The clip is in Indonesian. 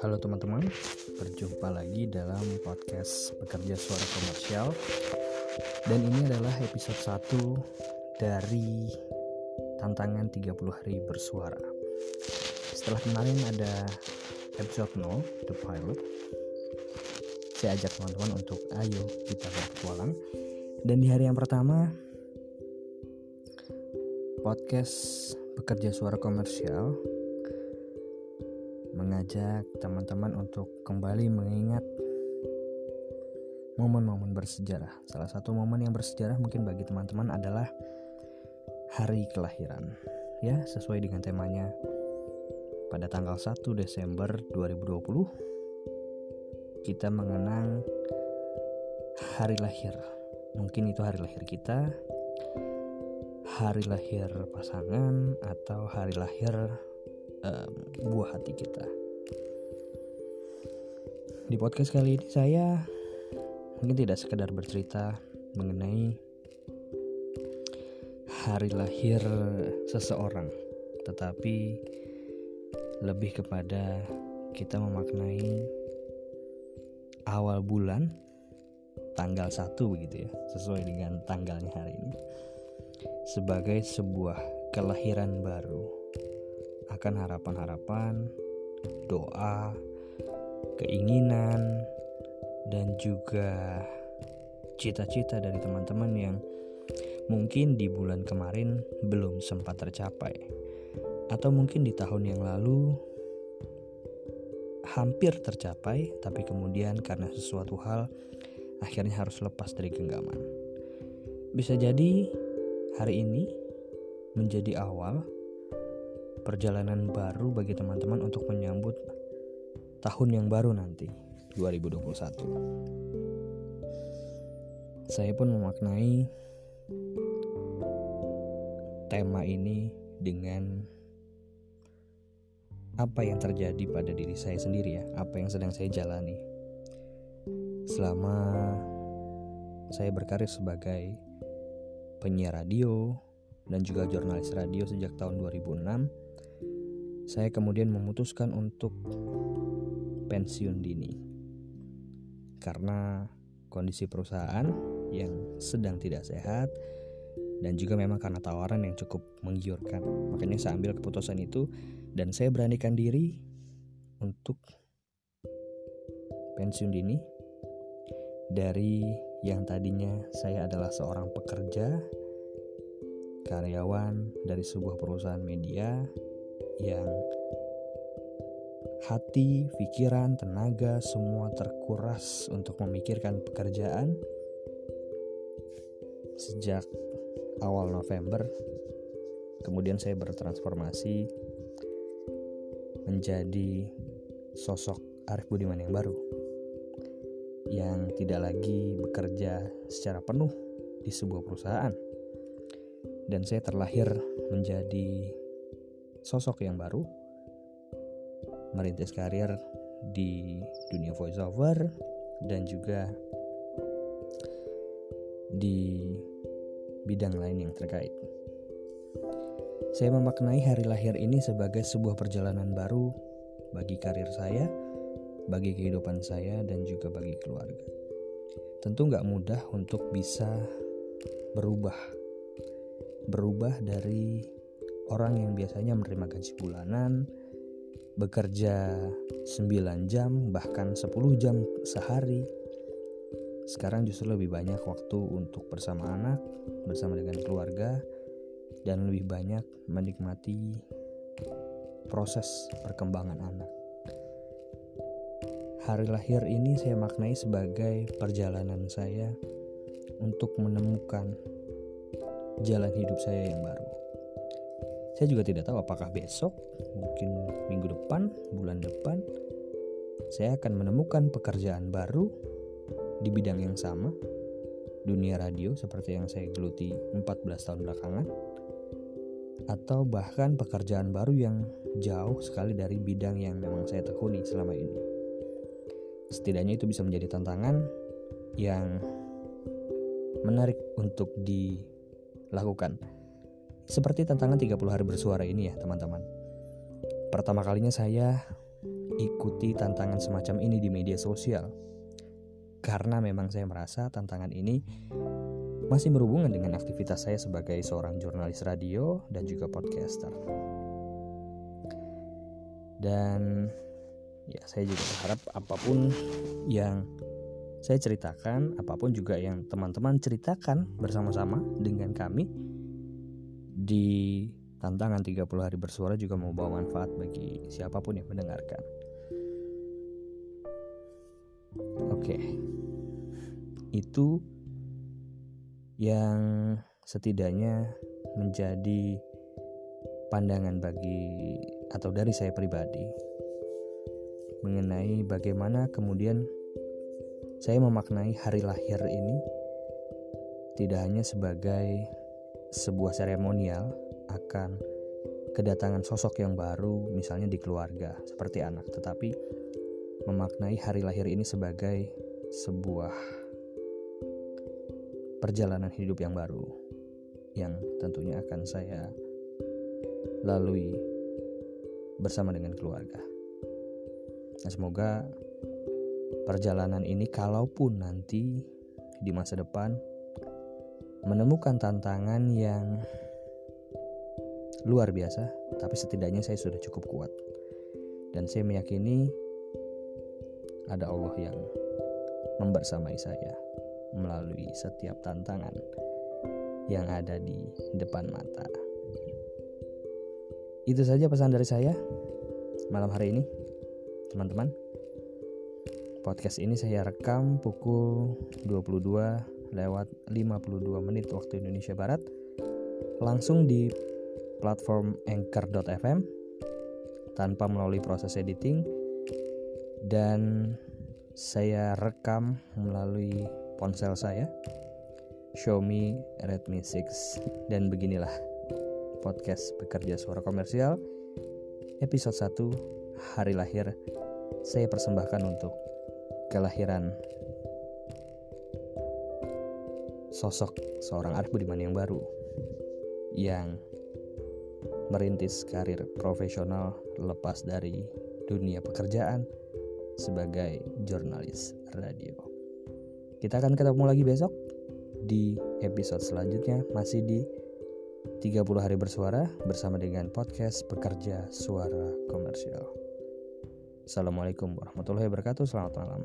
Halo teman-teman, berjumpa lagi dalam podcast Bekerja Suara Komersial. Dan ini adalah episode 1 dari tantangan 30 hari bersuara. Setelah kemarin ada episode 0, The Pilot. Saya ajak teman-teman untuk ayo kita berpetualang. Dan di hari yang pertama Podcast Bekerja Suara Komersial mengajak teman-teman untuk kembali mengingat momen-momen bersejarah. Salah satu momen yang bersejarah mungkin bagi teman-teman adalah hari kelahiran. Ya, sesuai dengan temanya pada tanggal 1 Desember 2020 kita mengenang hari lahir. Mungkin itu hari lahir kita, hari lahir pasangan atau hari lahir um, buah hati kita. Di podcast kali ini saya mungkin tidak sekedar bercerita mengenai hari lahir seseorang, tetapi lebih kepada kita memaknai awal bulan tanggal 1 begitu ya, sesuai dengan tanggalnya hari ini sebagai sebuah kelahiran baru akan harapan-harapan, doa, keinginan, dan juga cita-cita dari teman-teman yang mungkin di bulan kemarin belum sempat tercapai, atau mungkin di tahun yang lalu hampir tercapai, tapi kemudian karena sesuatu hal akhirnya harus lepas dari genggaman. Bisa jadi hari ini menjadi awal perjalanan baru bagi teman-teman untuk menyambut tahun yang baru nanti 2021. Saya pun memaknai tema ini dengan apa yang terjadi pada diri saya sendiri ya, apa yang sedang saya jalani. Selama saya berkarir sebagai penyiar radio dan juga jurnalis radio sejak tahun 2006 saya kemudian memutuskan untuk pensiun dini karena kondisi perusahaan yang sedang tidak sehat dan juga memang karena tawaran yang cukup menggiurkan. Makanya saya ambil keputusan itu dan saya beranikan diri untuk pensiun dini dari yang tadinya saya adalah seorang pekerja karyawan dari sebuah perusahaan media yang hati, pikiran, tenaga semua terkuras untuk memikirkan pekerjaan sejak awal November. Kemudian saya bertransformasi menjadi sosok Arif Budiman yang baru yang tidak lagi bekerja secara penuh di sebuah perusahaan dan saya terlahir menjadi sosok yang baru merintis karir di dunia voiceover dan juga di bidang lain yang terkait. Saya memaknai hari lahir ini sebagai sebuah perjalanan baru bagi karir saya, bagi kehidupan saya, dan juga bagi keluarga. Tentu nggak mudah untuk bisa berubah, berubah dari orang yang biasanya menerima gaji bulanan, bekerja 9 jam bahkan 10 jam sehari. Sekarang justru lebih banyak waktu untuk bersama anak, bersama dengan keluarga dan lebih banyak menikmati proses perkembangan anak. Hari lahir ini saya maknai sebagai perjalanan saya untuk menemukan jalan hidup saya yang baru. Saya juga tidak tahu apakah besok, mungkin minggu depan, bulan depan, saya akan menemukan pekerjaan baru di bidang yang sama, dunia radio seperti yang saya geluti 14 tahun belakangan, atau bahkan pekerjaan baru yang jauh sekali dari bidang yang memang saya tekuni selama ini. Setidaknya itu bisa menjadi tantangan yang menarik untuk dilakukan Seperti tantangan 30 hari bersuara ini ya teman-teman. Pertama kalinya saya ikuti tantangan semacam ini di media sosial. Karena memang saya merasa tantangan ini masih berhubungan dengan aktivitas saya sebagai seorang jurnalis radio dan juga podcaster. Dan ya saya juga berharap apa pun yang saya ceritakan, apa pun juga yang teman-teman ceritakan bersama-sama dengan kami di tantangan 30 hari bersuara juga membawa manfaat bagi siapa pun yang mendengarkan. Oke. Itu yang setidaknya menjadi pandangan bagi atau dari saya pribadi mengenai bagaimana kemudian saya memaknai hari lahir ini tidak hanya sebagai sebuah seremonial akan kedatangan sosok yang baru misalnya di keluarga seperti anak tetapi memaknai hari lahir ini sebagai sebuah perjalanan hidup yang baru yang tentunya akan saya lalui bersama dengan keluarga. Nah, semoga perjalanan ini kalaupun nanti di masa depan menemukan tantangan yang luar biasa, tapi setidaknya saya sudah cukup kuat. Dan saya meyakini ada Allah yang membersamai saya melalui setiap tantangan yang ada di depan mata. Itu saja pesan dari saya malam hari ini, teman-teman. Podcast ini saya rekam pukul 22 lewat 52 menit waktu Indonesia Barat. Langsung di platform anchor.fm tanpa melalui proses editing. Dan saya rekam melalui ponsel saya Xiaomi Redmi 6 dan beginilah podcast bekerja suara komersial episode 1 hari lahir saya persembahkan untuk kelahiran sosok seorang Arif Budiman yang baru yang merintis karir profesional lepas dari dunia pekerjaan sebagai jurnalis radio. Kita akan ketemu lagi besok di episode selanjutnya masih di 30 hari bersuara bersama dengan podcast Pekerja Suara Komersial. Assalamualaikum warahmatullahi wabarakatuh. Selamat malam.